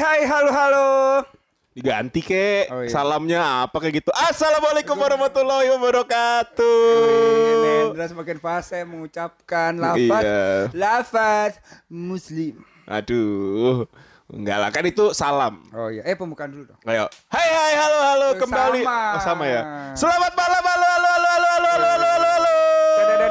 hai, halo, halo. Diganti kek, oh, iya. salamnya apa kayak gitu. Assalamualaikum warahmatullahi wabarakatuh. Iya, Nendra semakin fase mengucapkan lafaz, iya. lafaz muslim. Aduh. Enggak lah, kan itu salam. Oh iya, eh pembukaan dulu dong. Ayo. Hai hai halo halo oh, kembali. Sama, oh, sama ya. Selamat malam halo halo halo halo halo halo halo. halo.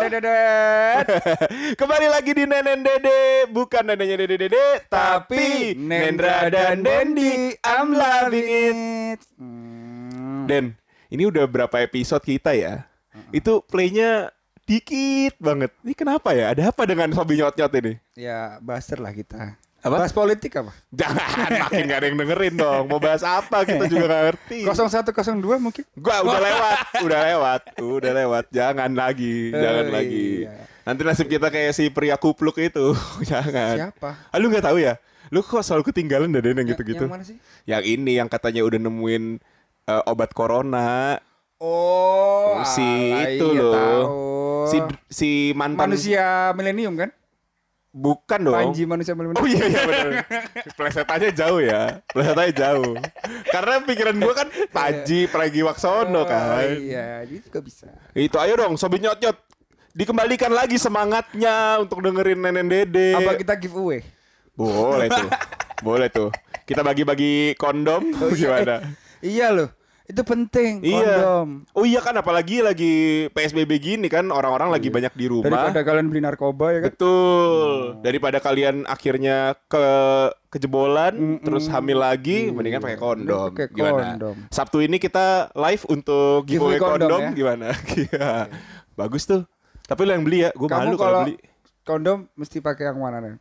Kembali lagi di Nenen Dede, bukan neneknya Dede Dede, tapi Nendra dan Dendi. I'm loving it. Hmm. Den, ini udah berapa episode kita ya? Itu playnya dikit banget. Ini kenapa ya? Ada apa dengan Sobi Nyot-Nyot ini? Ya, baster lah kita. Apa? Bahas politik apa? Jangan makin gak ada yang dengerin dong. Mau bahas apa kita juga gak ngerti. 0102 mungkin? Gua udah lewat, udah lewat, udah lewat. Jangan lagi, jangan Oh, lagi. iya. Nanti nasib kita kayak si pria kupluk itu. Jangan. Siapa? Ah, lu nggak tahu ya? Lu kok selalu ketinggalan deh yang Ya- gitu-gitu. Yang mana sih? Yang ini yang katanya udah nemuin eh, obat corona. Oh, si alah, itu iya loh. tahu. Si si mantan manusia milenium kan? Bukan dong. Panji manusia milenium. Oh iya iya benar. Plesetannya jauh ya. Plesetannya jauh. Karena pikiran gua kan Panji Pragiwaksono kan. Oh, iya, dia juga bisa. Itu ayo dong sobi nyot nyot. Dikembalikan lagi semangatnya untuk dengerin Nenen Dede. Apa kita giveaway? Boleh tuh. Boleh tuh. Kita bagi-bagi kondom Oh, iya. gimana? Iya loh, itu penting Iya. kondom. Oh iya kan apalagi lagi PSBB gini kan orang-orang lagi banyak di rumah. Daripada kalian beli narkoba ya kan? Betul. Daripada kalian akhirnya ke kejebolan terus hamil lagi, mendingan pakai kondom. Pakai Gimana? kondom. Sabtu ini kita live untuk giveaway, kondom, kondom, ya? gimana? Iya. Bagus tuh. Tapi lo yang beli ya, gue malu kalau kalau beli. kondom mesti pakai yang mana nih?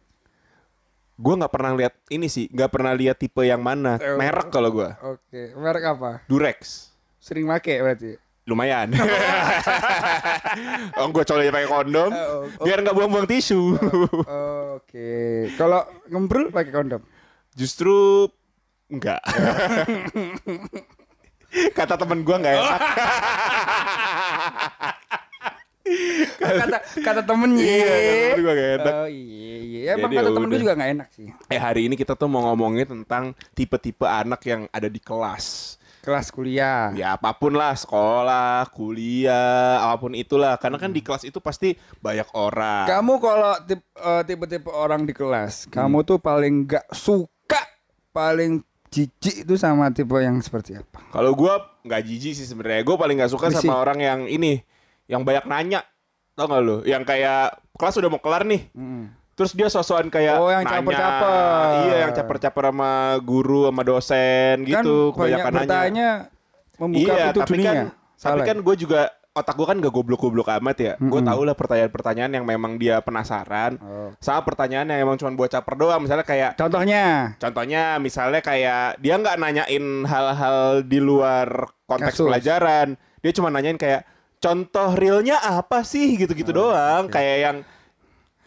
Gue nggak pernah lihat ini sih, nggak pernah lihat tipe yang mana, Eh, merek kalau gue. Oke, merek apa? Durex. Sering make berarti. Lumayan. oh, gue coba pakai kondom, Oh, oh. biar nggak buang-buang tisu. Oke, kalau ngembrul pakai kondom. Justru enggak. Kata temen gua nggak enak. kata kata temennya. Iya, kata temen gua nggak enak. Oh iya iya, emang Jadi kata ya temen gue juga nggak enak sih. Eh hari ini kita tuh mau ngomongin tentang tipe-tipe anak yang ada di kelas. Kelas kuliah. Ya apa pun lah, sekolah, kuliah, apa pun itulah. Karena kan di kelas itu pasti banyak orang. Kamu kalau eh, tipe-tipe orang di kelas, Hmm. kamu tuh paling nggak suka, paling jijik itu sama tipe yang seperti apa? Kalau gua nggak jijik sih sebenarnya. Gua paling nggak suka Berisik. sama orang yang ini, yang banyak nanya. Tau gak lu? Yang kayak kelas udah mau kelar nih. Mm. Terus dia sosokan kayak Oh, yang caper-caper. Iya, yang caper-caper sama guru sama dosen gitu, kan banyak kebanyakan nanya. bertanya membuka Iya, pintu tapi dunia. kan tapi Salah. kan gue juga otak gue kan gak goblok-goblok amat ya. Gue tau lah pertanyaan-pertanyaan yang memang dia penasaran. Oh. Sama pertanyaan yang emang cuma buat caper doang. Misalnya kayak Contohnya, Contohnya misalnya kayak dia nggak nanyain hal-hal di luar konteks Kasus. pelajaran. Dia cuma nanyain kayak contoh realnya apa sih gitu-gitu doang. Kayak yang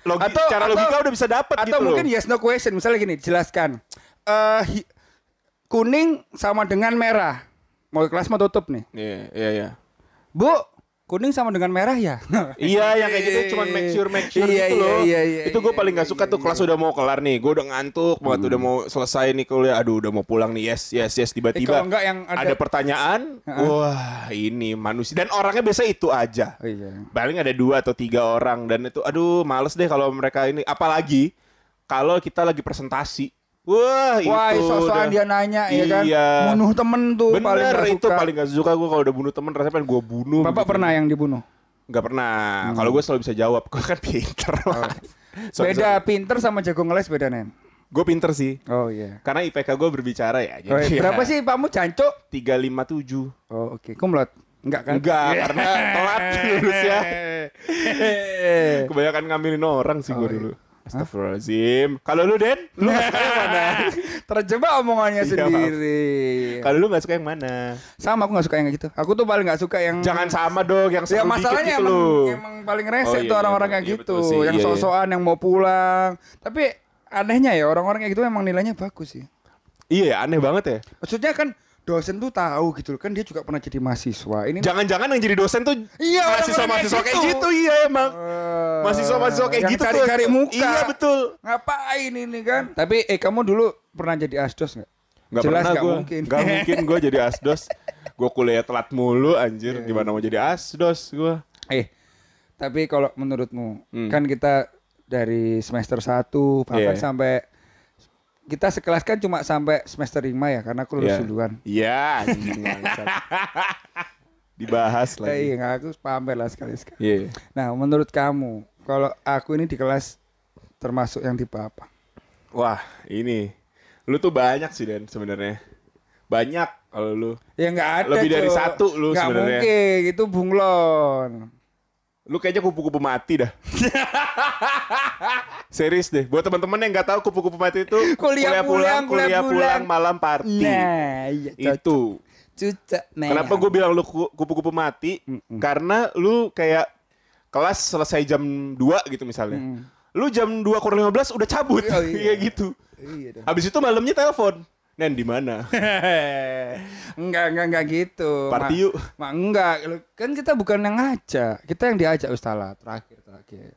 logi, Atau- cara atau- logika udah bisa dapet atau gitu mungkin loh. yes no question. Misalnya gini, jelaskan. Eh hi- kuning sama dengan merah. Mau kelas mau tutup nih. Iya, iya, iya. Bu, kuning sama dengan merah ya? Iya yang kayak gitu cuma make sure make sure Iya, gitu iya, loh. iya, iya, itu gue iya, paling gak iya, suka iya, tuh kelas udah mau kelar nih. Gue udah ngantuk banget udah mau selesai nih kuliah. Aduh udah mau pulang nih. Yes yes yes Eh, tiba-tiba kalau enggak yang ada, ada pertanyaan. Wah ini manusia dan orangnya biasa itu aja. Oh, iya. Paling ada dua atau tiga orang dan itu aduh males deh kalau mereka ini apalagi kalau kita lagi presentasi. Wah, Wah, itu sosokan udah- dia nanya ya kan. Iya. Bunuh temen tuh paling Bener gak itu suka. paling gak suka gue kalau udah bunuh temen rasanya pengen gue bunuh. Bapak begitu. pernah yang dibunuh? Nggak pernah. Hmm. Kalau gue selalu bisa jawab. Gue kan pinter. Oh. beda pinter sama jago ngeles beda nen. Gue pinter sih. Oh iya. Karena IPK gue berbicara ya. Oh, iya. Berapa sih Pakmu jancuk? 357. Oh oke. Kumlot? Enggak kan? Enggak, karena telat lulusnya. Kebanyakan ngambilin orang sih gue Oh, iya. Astagfirullahaladzim. Kalau lu Den, lu gak suka yang mana? Terjebak omongannya Iya, sendiri. Kalau lu gak suka yang mana? Sama aku gak suka yang gitu. Aku tuh paling gak suka yang Jangan sama dong, yang Ya masalahnya dikit gitu emang, lu. emang paling rese Oh, tuh iya, orang-orang iya, kayak iya, gitu, sih, yang iya, iya. sok-sokan yang mau pulang. Tapi anehnya ya orang-orang kayak gitu emang nilainya bagus sih. Iya, aneh banget ya. Maksudnya kan dosen tuh tahu gitu kan dia juga pernah jadi mahasiswa. Ini Jangan-jangan yang jadi dosen tuh Iya, mahasiswa-mahasiswa kayak kayak gitu. gitu, iya emang. Eh, Mahasiswa-mahasiswa kayak Yang gitu tuh. cari-cari muka. Iya betul. Ngapain ini kan? Tapi eh kamu dulu pernah jadi asdos nggak? Gak Jelas pernah nggak gue. mungkin. Gak mungkin gue jadi asdos. Gue kuliah telat mulu anjir. Iya, Gimana mau jadi asdos gue? Eh, tapi kalau menurutmu Hmm. kan kita dari semester 1 bahkan Iya. sampai kita sekelas kan cuma sampai semester 5 ya karena aku lulus Iya. duluan. Iya bangsat. Dibahas Eh, lagi. iya, nggak, aku pamer lah sekali-sekali. Iya. Nah, menurut kamu, kalau aku ini di kelas termasuk yang tipe apa? Wah ini. Lu tuh banyak sih Dan sebenarnya. Banyak kalau lu. Ya nggak ada. Lebih dari Cok. satu lu Nggak sebenarnya. mungkin, itu bunglon. Lu kayaknya kupu-kupu mati dah. Serius deh. Buat teman-teman yang nggak tahu kupu-kupu mati itu Kuliah pulang, kuliah kuliah pulang, pulang. malam party. Nah, iya itu. Cucak, nah. Kenapa gue bilang lu ku- kupu-kupu mati? Mm-mm. Karena lu kayak kelas selesai jam 2 gitu misalnya. Mm. Lu jam 2 kurang 15 udah cabut. Oh, iya. Iya gitu. Iya. Habis itu malamnya telepon. Nen di mana? enggak, enggak, enggak gitu. Party Ma- yuk. Ma, enggak, Lu- kan kita bukan yang ngajak. Kita yang diajak Ustala terakhir terakhir.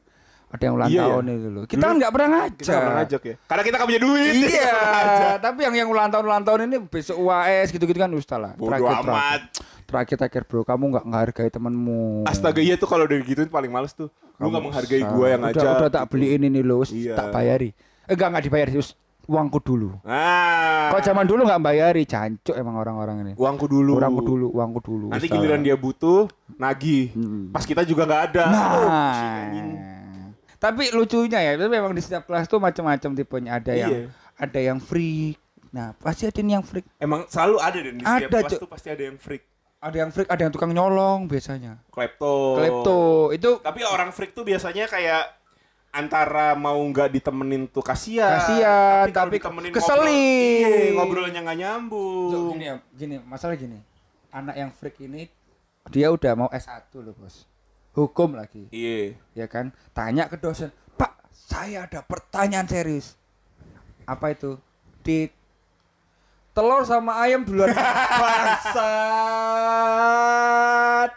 Ada yang ulang Iya, ya? tahun itu loh. Kita kan enggak pernah ngajak. Kita nggak pernah ngajak ya. Karena kita nggak punya duit. Iya, tapi yang yang ulang tahun ulang tahun ini besok UAS gitu-gitu kan Ustala. Bodoh amat. Terakhir terakhir bro, kamu nggak menghargai temanmu. Astaga iya tuh kalau udah gituin paling males tuh. Lu Kamu nggak menghargai gua yang udah, ngajak. Udah tak beliin ini loh, Iya. tak bayari. Eh, enggak enggak dibayar, terus uangku dulu. Nah. Kok zaman dulu nggak bayari, cancuk emang orang-orang ini. uangku dulu. Uangku dulu, uangku dulu. Nanti Ustala. giliran dia butuh, nagih. Mm. Pas kita juga nggak ada. Nah. Oh. Tapi lucunya ya, itu memang di setiap kelas tuh macam-macam tipenya. Ada yang Iya. ada yang freak. Nah, pasti ada yang freak. Emang selalu ada dan di setiap Ada, kelas tuh pasti ada yang freak. Ada yang freak, ada yang tukang nyolong biasanya. Klepto. Klepto. Itu Tapi orang freak tuh biasanya kayak antara mau nggak ditemenin tuh kasihan. Kasihan, kalau tapi ditemenin keselin. ngobrol- iya, ngobrolnya nggak nyambung. gini ya, gini, masalah gini. Anak yang freak ini dia udah mau S1 loh, Bos. Hukum lagi, Iya. ya kan? Tanya ke dosen, "Pak, saya ada pertanyaan serius." Apa itu? Di telur sama ayam duluan bangsat.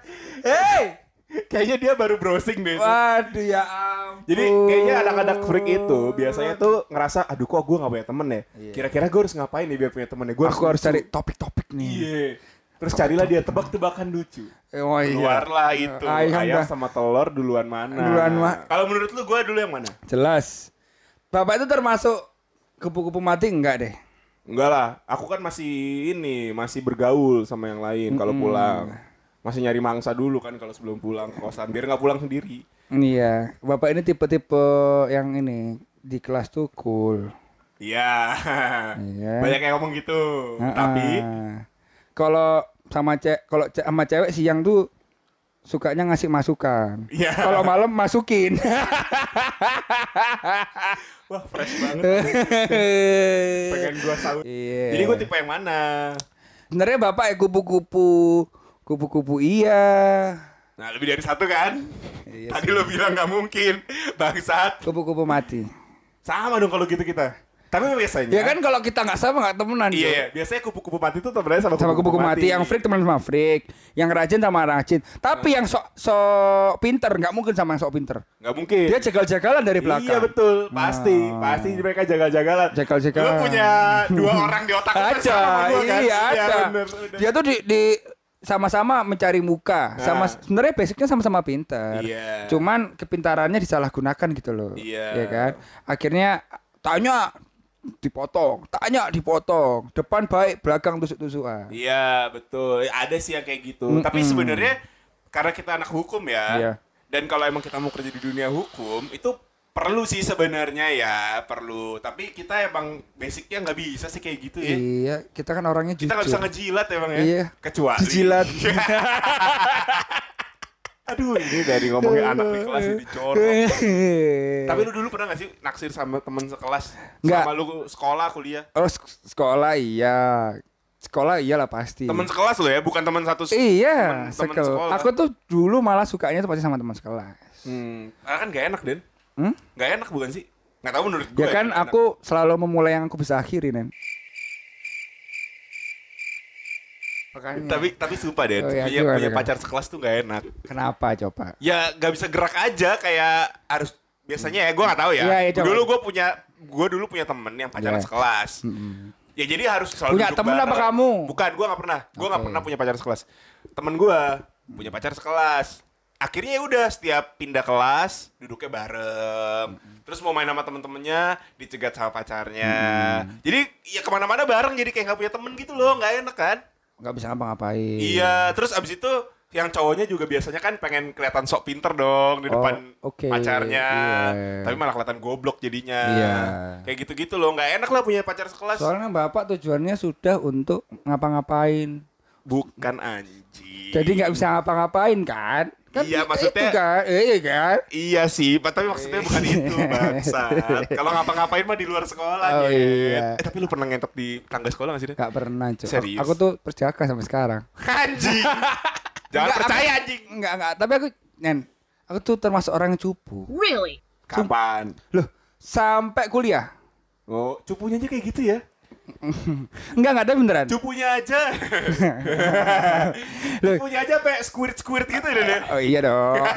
Kayaknya dia baru browsing deh. waduh ya ampun. Jadi kayaknya anak-anak freak itu biasanya tuh ngerasa, aduh kok gue gak punya temen ya. Iya. Kira-kira gue harus ngapain nih biar punya temen ya? Gue aku harus cari topik-topik nih. Iya. Terus carilah dia tebak-tebakan lucu. Eh, Oh iya. Keluarlah itu Ayam ayam, dah. sama telur duluan mana? Duluan ma- Kalau menurut lu gue dulu yang mana? Jelas. Bapak itu termasuk kupu-kupu mati enggak deh? Enggak lah, aku kan masih ini, masih bergaul sama yang lain kalau pulang. Masih nyari mangsa dulu kan kalau sebelum pulang ke kosan, biar nggak pulang sendiri. Iya, bapak ini tipe-tipe yang ini di kelas tuh cool. Iya. Iya. Banyak yang ngomong gitu. Ah, Tapi kalau sama cewek, kalau ce- sama cewek siang tuh sukanya ngasih masukan. Iya. Kalau malam masukin. wah fresh banget. Pengen gua saut. Iya. Jadi gue tipe yang mana? Sebenarnya bapak ya kupu-kupu, kupu-kupu iya. Nah lebih dari satu kan? Iya Tadi lo bilang nggak mungkin, bangsat. Kupu-kupu mati. Sama dong kalau gitu kita. Tapi biasanya. Ya kan kalau kita nggak sama nggak temenan. Iya, iya. biasanya kupu-kupu mati tuh temennya sama sama kupu-kupu mati. Yang freak teman sama freak, yang rajin sama rajin. Tapi yang sok sok pinter nggak mungkin sama yang sok pinter. Nggak mungkin. Dia jagal-jagalan dari belakang. Iya betul, pasti, Nah. pasti mereka jaga-jagalan. Jagal-jagalan. Lu punya dua orang di otak lu Ada, sama gua kan? iya ada. bener, udah. Dia tuh di, di sama-sama mencari muka, sama Nah. sebenarnya basicnya sama-sama pinter. Iya. Cuman kepintarannya disalahgunakan gitu loh. Iya. Ya kan? Akhirnya tanya dipotong, tanya dipotong, depan baik, belakang tusuk-tusukan. Iya betul, ada sih yang kayak gitu. Mm-mm. Tapi sebenarnya karena kita anak hukum ya, Iya. dan kalau emang kita mau kerja di dunia hukum itu perlu sih sebenarnya ya perlu. Tapi kita emang basicnya nggak bisa sih kayak gitu ya. Iya, kita kan orangnya jujur. Kita nggak bisa ngejilat emang ya. Iya. Kecuali. Jijilat. Aduh ini dari ngomongin anak di kelas corok. Tapi lu dulu pernah gak sih naksir sama temen sekelas? Nggak. Sama lu sekolah, kuliah? Oh, sek- sekolah iya. Sekolah iyalah pasti. Temen sekelas lo ya, bukan temen satu Iya, temen- sekolah. Aku tuh dulu malah sukanya tuh pasti sama teman sekelas. Hmm, karena kan gak enak, Den. Hmm? Gak enak bukan sih? Gak tau menurut gue. Ya kan ya, enak. aku selalu memulai yang aku bisa akhiri, Nen. Makanya. Tapi tapi sumpah deh, oh, ya, punya, punya pacar sekelas tuh gak enak. Kenapa coba? Ya gak bisa gerak aja kayak harus biasanya ya gue gak tahu ya. ya, ya dulu gue punya gue dulu punya temen yang pacaran ya. sekelas. Mm -hmm. Ya jadi harus selalu punya temen bareng. apa kamu? Bukan, gue gak pernah. Gue okay. gak pernah punya pacar sekelas. Temen gue punya pacar sekelas Akhirnya ya udah setiap pindah kelas duduknya bareng. Terus mau main sama temen-temennya dicegat sama pacarnya. Jadi ya ke mana-mana bareng jadi kayak nggak punya temen gitu loh, nggak enak kan? Nggak bisa ngapa-ngapain. Iya, terus abis itu yang cowoknya juga biasanya kan pengen kelihatan sok pinter dong di Oh, depan oke, pacarnya, iya. tapi malah kelihatan goblok jadinya. Iya. Kayak gitu-gitu loh, nggak enak lah punya pacar sekelas. Soalnya bapak tujuannya sudah untuk ngapa-ngapain. Bukan anjing. Jadi nggak bisa ngapa-ngapain kan? Kan Iya, itu maksudnya- kan, iya kan? Iya sih, tapi maksudnya bukan itu bangsat. Kalau ngapa-ngapain mah di luar sekolah Oh, Nyet. iya. Eh tapi lu pernah ngentot di tangga sekolah gak sih? Deh? Gak pernah, Cok. Serius? Aku tuh perjaka sampai sekarang. Anjing. Jangan Enggak, percaya aku- anjing. Enggak, enggak. Tapi aku, Nen, aku tuh termasuk orang yang cupu. Really? Kapan? Loh, sampai kuliah. Oh, cupunya aja kayak gitu ya? Enggak, enggak ada beneran. Cupunya aja. Cupunya aja kayak squirt-squirt gitu ya. Deh. Oh iya dong.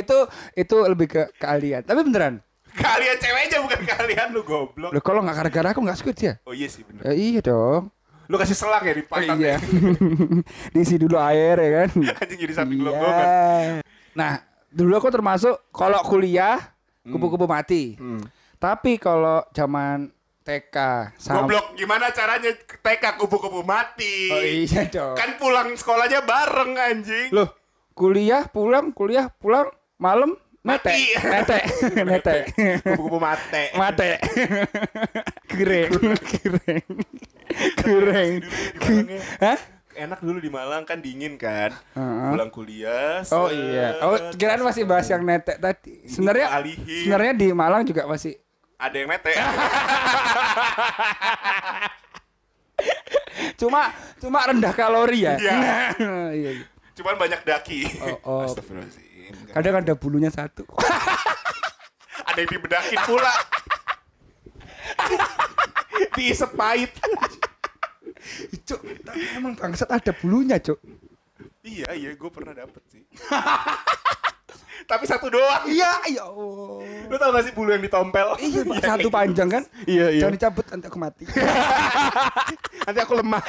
itu itu lebih ke keahlian. Tapi beneran. Kalian cewek aja bukan kalian lu goblok. Loh, kalau nggak gara-gara aku nggak squid ya? Oh iya sih bener. Ya, iya dong. Lu kasih selang ya di Oh, pantat iya. ya. Diisi dulu air ya kan. Anjing jadi sapi Iya. gelonggongan. Nah, dulu aku termasuk kalau kuliah kupu-kupu mati. Hmm. Tapi kalau zaman TK Goblok gimana caranya TK kupu-kupu mati? Oh iya dong. Kan pulang sekolahnya bareng anjing. Loh, kuliah pulang, kuliah pulang, malam mete. Mati. Mete. Mete. Kupu-kupu mate. Mate. Gereng. Gereng. Gereng. Hah? Enak dulu di Malang kan dingin kan. Heeh. Pulang kuliah. Oh iya. Oh, kirain masih bahas yang netek tadi. Sebenarnya alihin. sebenarnya di Malang juga masih Ada yang mete. cuma cuma rendah kalori ya. Iya. Iya. iya. Cuman banyak daki. Oh, oh. Astagfirullahaladzim. Kadang ada bulunya satu. Ada yang dibedakin pula. Diisep pahit. Cuk, emang bangsat ada bulunya, Cuk. iya, iya, gue pernah dapet sih. Tapi satu doang. Iya, ya Allah. Lu tau gak sih bulu yang ditompel? Iya, Pak, satu panjang kan? Iya, iya. Jangan dicabut nanti aku mati. Nanti aku lemah.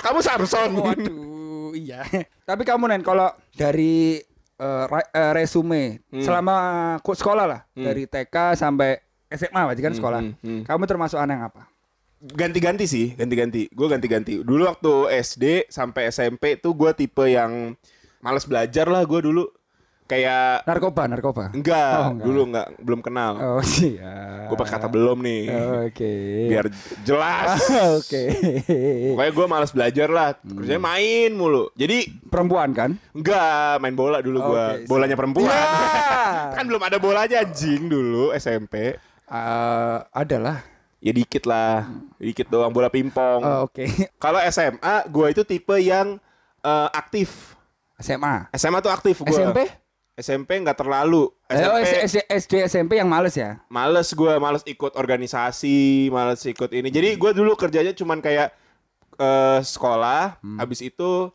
Kamu Samson. Waduh, iya. Tapi kamu Nen kalau dari ra- eh, resume Hmm. selama ku sekolah lah, dari TK sampai SMA berarti kan sekolah. hmm, hmm. Kamu termasuk anak yang apa? Ganti-ganti sih, ganti-ganti. Gue ganti-ganti. Dulu waktu SD sampai SMP tuh gue tipe yang males belajar lah gue dulu. Kayak Narkoba, narkoba. enggak, Oh, enggak. dulu enggak, belum kenal. Oh, siap. Gue pakai kata belum nih. Oke. Biar jelas. Oke. Pokoknya gue males belajar lah. Kerjanya main mulu. Jadi Perempuan kan? enggak main bola dulu gue. Oke, Bolanya perempuan. Ya. kan belum ada bolanya anjing dulu SMP. Eh, adalah. Ya dikit lah, dikit doang bola pingpong. Oh, Oke. Kalau SMA, gue itu tipe yang eh, aktif. SMA. SMA tuh aktif gue. SMP? SMP nggak terlalu. Eh, oh, SMP SD, SMP yang males ya? males gue, males ikut organisasi, males ikut ini. Jadi gue dulu kerjanya cuman kayak eh, sekolah, Hmm. habis itu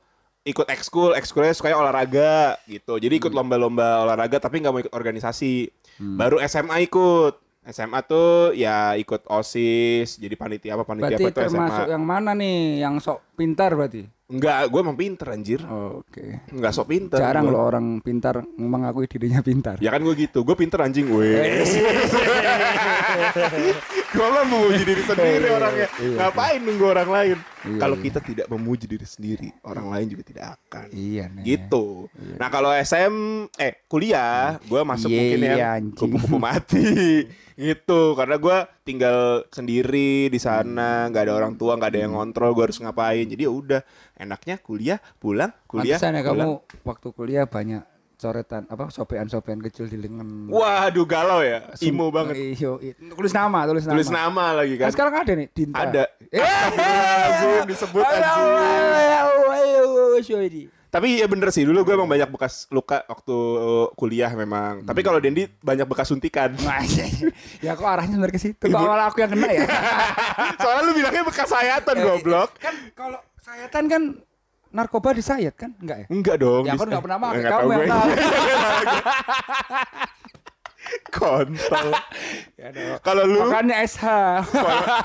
ikut ekskul, ekskulnya suka olahraga gitu. Jadi Hmm. ikut lomba-lomba olahraga tapi nggak mau ikut organisasi. Baru SMA ikut. SMA tuh ya ikut OSIS, jadi panitia apa panitia Berarti apa tuh termasuk SMA. yang mana nih? Yang sok pintar berarti? Enggak, gue emang pinter anjir. Oke. Enggak sok pinter. Jarang loh orang pintar mengakui dirinya pintar. Ya kan gue gitu, gue pinter anjing gue. gue mah memuji diri sendiri orangnya. Iya. Ngapain nunggu orang lain? Iya, Kalau iya. kita tidak memuji diri sendiri, orang lain juga tidak akan. Iya nih. Gitu. Nah kalau SM, eh kuliah, gue masuk Iya, mungkin iya, anjing. kupu-kupu mati. gitu. Karena gue tinggal sendiri di sana, nggak ada orang tua, nggak ada yang ngontrol, gue harus ngapain. Jadi ya udah, enaknya kuliah, pulang, kuliah. Pantesan ya pulang. kamu waktu kuliah banyak coretan apa sopean-sopean kecil di lengan. Waduh galau ya, imo banget. Iyo, i- tulis nama, tulis nama. Tulis nama lagi Kan kan. sekarang ada nih Dinta. Ada. Eh, disebut anjing. anjing. Tapi ya bener sih, dulu gue emang banyak bekas luka waktu kuliah memang. Tapi kalau Dendi banyak bekas suntikan. ya kok arahnya bener ke situ. Kok malah aku yang kena ya? Soalnya lu bilangnya bekas sayatan goblok. Kan kalau sayatan kan narkoba disayat kan? Enggak ya? Enggak dong. Ya aku bisa- nggak pernah pakai, Nggak kamu yang tahu. Kontol. Ya. Kalau lu, Makanya SH.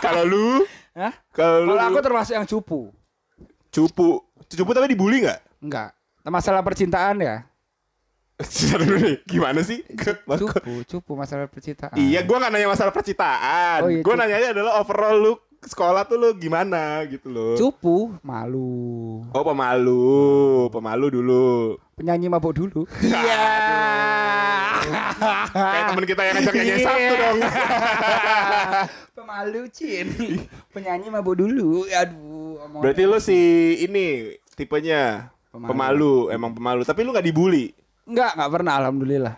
kalau- lu, Hah? kalau lu Kalau aku termasuk yang cupu. cupu, cupu tapi dibully nggak? Enggak. Masalah percintaan ya? Gimana sih? Cupu, cupu masalah percintaan. Iya, gua nggak nanya masalah percintaan. Oh, iya, gua nanyanya adalah overall lu sekolah tuh lu gimana gitu loh. Cupu, malu. Oh pemalu, pemalu dulu. Penyanyi mabuk dulu. Iya. Kayak temen kita yang ngajak nyanyi Iya. Sabtu dong. Pemalu, Cin. Penyanyi mabuk dulu. Aduh, omongan- Berarti lu si ini tipenya Pemalu. pemalu, emang pemalu. Tapi lu nggak dibully. Enggak, enggak pernah alhamdulillah.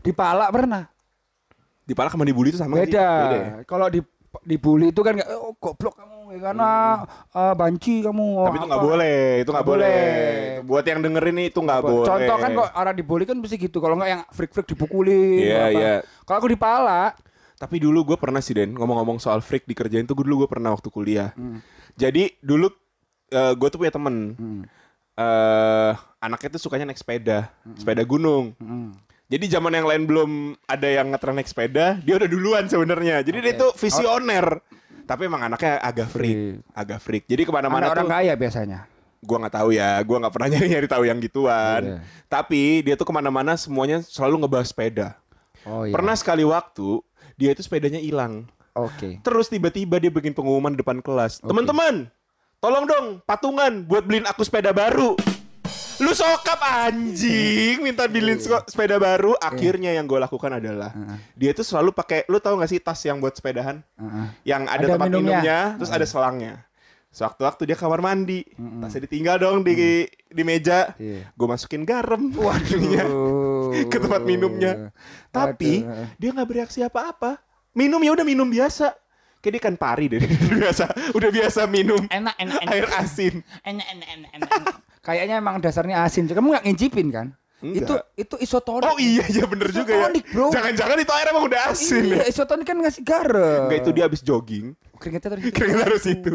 Di palak pernah. Di palak sama dibully itu sama nggak sih? Beda. ya? Kalau di dibully itu kan kayak oh goblok kamu ya karena eh, banci kamu. oh, Tapi itu nggak apa." boleh, itu nggak Nggak boleh. boleh. Buat yang dengerin nih itu nggak boleh. Contoh kan kok orang dibully kan mesti gitu. Kalau enggak yang freak-freak dipukuli. Iya, apa. iya. Kalau aku di palak, Tapi dulu gue pernah sih Den ngomong-ngomong soal freak dikerjain tuh gue dulu gue pernah waktu kuliah. Hmm. Jadi dulu gue tuh punya temen Hmm. eh anaknya tuh sukanya naik sepeda, sepeda gunung. Hmm. Jadi zaman yang lain belum ada yang ngetren naik sepeda, dia udah duluan sebenarnya. Jadi dia tuh visioner. Tapi emang anaknya agak freak, agak freak. Jadi Mana ke mana-mana orang kaya biasanya. gua nggak tahu ya, gua nggak pernah nyari-nyari tahu yang gituan. Iya. Tapi dia tuh ke mana-mana semuanya selalu ngebahas sepeda. Oh iya. Pernah sekali waktu dia itu sepedanya hilang. Oke. Terus tiba-tiba dia bikin pengumuman depan kelas. Teman-teman, tolong dong patungan buat beliin aku sepeda baru. Lu sokap anjing minta beliin sko- sepeda baru. Akhirnya yang gue lakukan adalah dia tuh selalu pakai. Lu tahu gak sih tas yang buat sepedahan? Heeh. Yang ada, Ada tempat minumnya, minumnya. terus ada selangnya. Sewaktu-waktu dia kamar mandi, tasnya ditinggal dong di di meja. Iya. Gue masukin garam. Waduh. ke tempat minumnya. Tapi Waduh. dia nggak bereaksi apa-apa. Minum ya udah minum biasa. Kayak dia kan pari deh, udah biasa, udah biasa minum enak enak enak. air asin. enak enak enak enak. Kayaknya emang dasarnya asin. Kamu nggak ngincipin kan? Enggak. Itu itu isotonik. Oh iya iya bener juga ya. Isotonik, bro. Jangan-jangan itu air emang udah asin Iya, ya. isotonik kan ngasih garam. Enggak itu dia habis jogging. Keringetnya tadi. Keringet harus itu.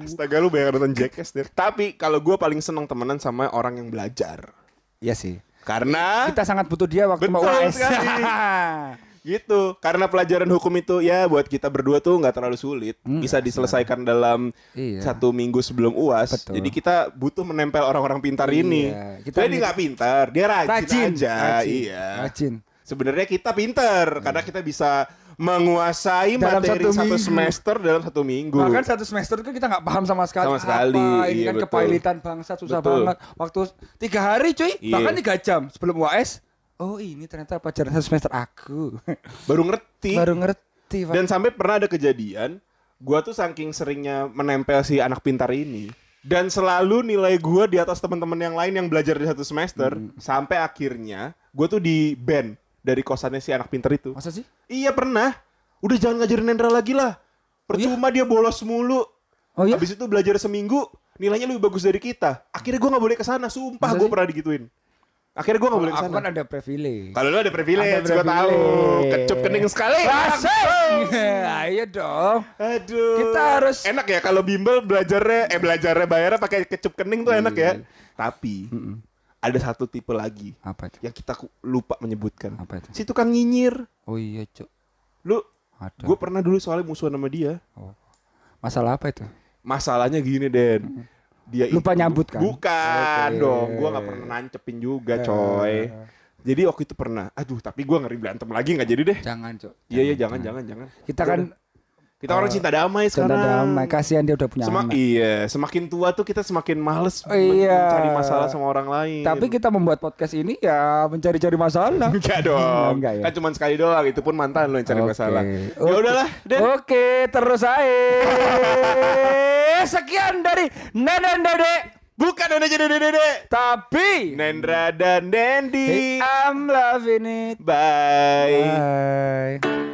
Astaga lu bayang nonton Jackass deh. Tapi kalau gue paling seneng temenan sama orang yang belajar. Iya sih. Karena Kita sangat butuh dia waktu mau Betul UAS. gitu. Karena pelajaran hukum itu ya buat kita berdua tuh nggak terlalu sulit. Bisa diselesaikan dalam Iya. satu minggu sebelum UAS. Betul. Jadi kita butuh menempel orang-orang pintar ini. Iya. Kita Kita dia nggak pintar, dia rajin, Rajin aja. Rajin. Iya. Rajin. Sebenarnya kita pintar karena kita bisa menguasai Dalam materi satu satu, minggu. semester dalam satu minggu. Bahkan satu semester itu kita nggak paham sama sekali. Sama sekali, Apa, ini iya, kan betul. kepailitan bangsa susah Betul. banget. Waktu tiga hari cuy, Iya. bahkan tiga jam sebelum UAS. Oh ini ternyata pelajaran satu semester aku. Baru ngerti. Baru ngerti. Pak. Dan sampai pernah ada kejadian, gua tuh saking seringnya menempel si anak pintar ini dan selalu nilai gua di atas teman-teman yang lain yang belajar di satu semester Hmm. sampai akhirnya gua tuh di ban dari kosannya si anak pintar itu. Masa sih? Iya pernah. Udah jangan ngajarin Nendra lagi lah. Percuma dia bolos mulu. Oh iya? Habis itu belajar seminggu, nilainya lebih bagus dari kita. Akhirnya gua nggak boleh ke sana, sumpah sih? pernah digituin. Akhirnya gua nggak boleh ke Aku sana. kan ada privilege. Kalau lu ada privilege, Ada gua tahu. Kecup kening sekali. Asik! Ayo dong. Aduh. Kita harus- enak ya kalau bimbel belajarnya eh belajarnya bayarnya pakai kecup kening tuh enak ya. Tapi ada satu tipe lagi Apa itu? yang kita lupa menyebutkan. Apa itu? Si tukang nyinyir. Oh iya, Cuk. Lu Ada. gue pernah dulu soalnya musuhan sama dia. Masalah apa itu? Masalahnya gini, Den. Dia Lupa itu- nyambut kan? Bukan Oke. dong, gua nggak pernah nancepin juga, coy. Jadi waktu itu pernah. Aduh, tapi gua ngeri berantem lagi nggak jadi deh. Jangan, Cuk. Iya, iya, jangan, jangan, jangan. Kita kan Kita orang cinta damai cinta sekarang. damai. Kasihan dia udah punya Semak anak. iya, semakin tua tuh kita semakin males Oh, iya. mencari masalah sama orang lain. Tapi kita membuat podcast ini ya mencari-cari masalah. enggak dong. Enggak ya? Kan cuma sekali doang, itu pun mantan lo yang cari Oke. masalah. Ya udahlah, Den. Oke, terus aja. Sekian dari Nenen Dede. Bukan Nendra jadi dede. Tapi Nendra dan Dendi. I'm loving it. Bye. Bye.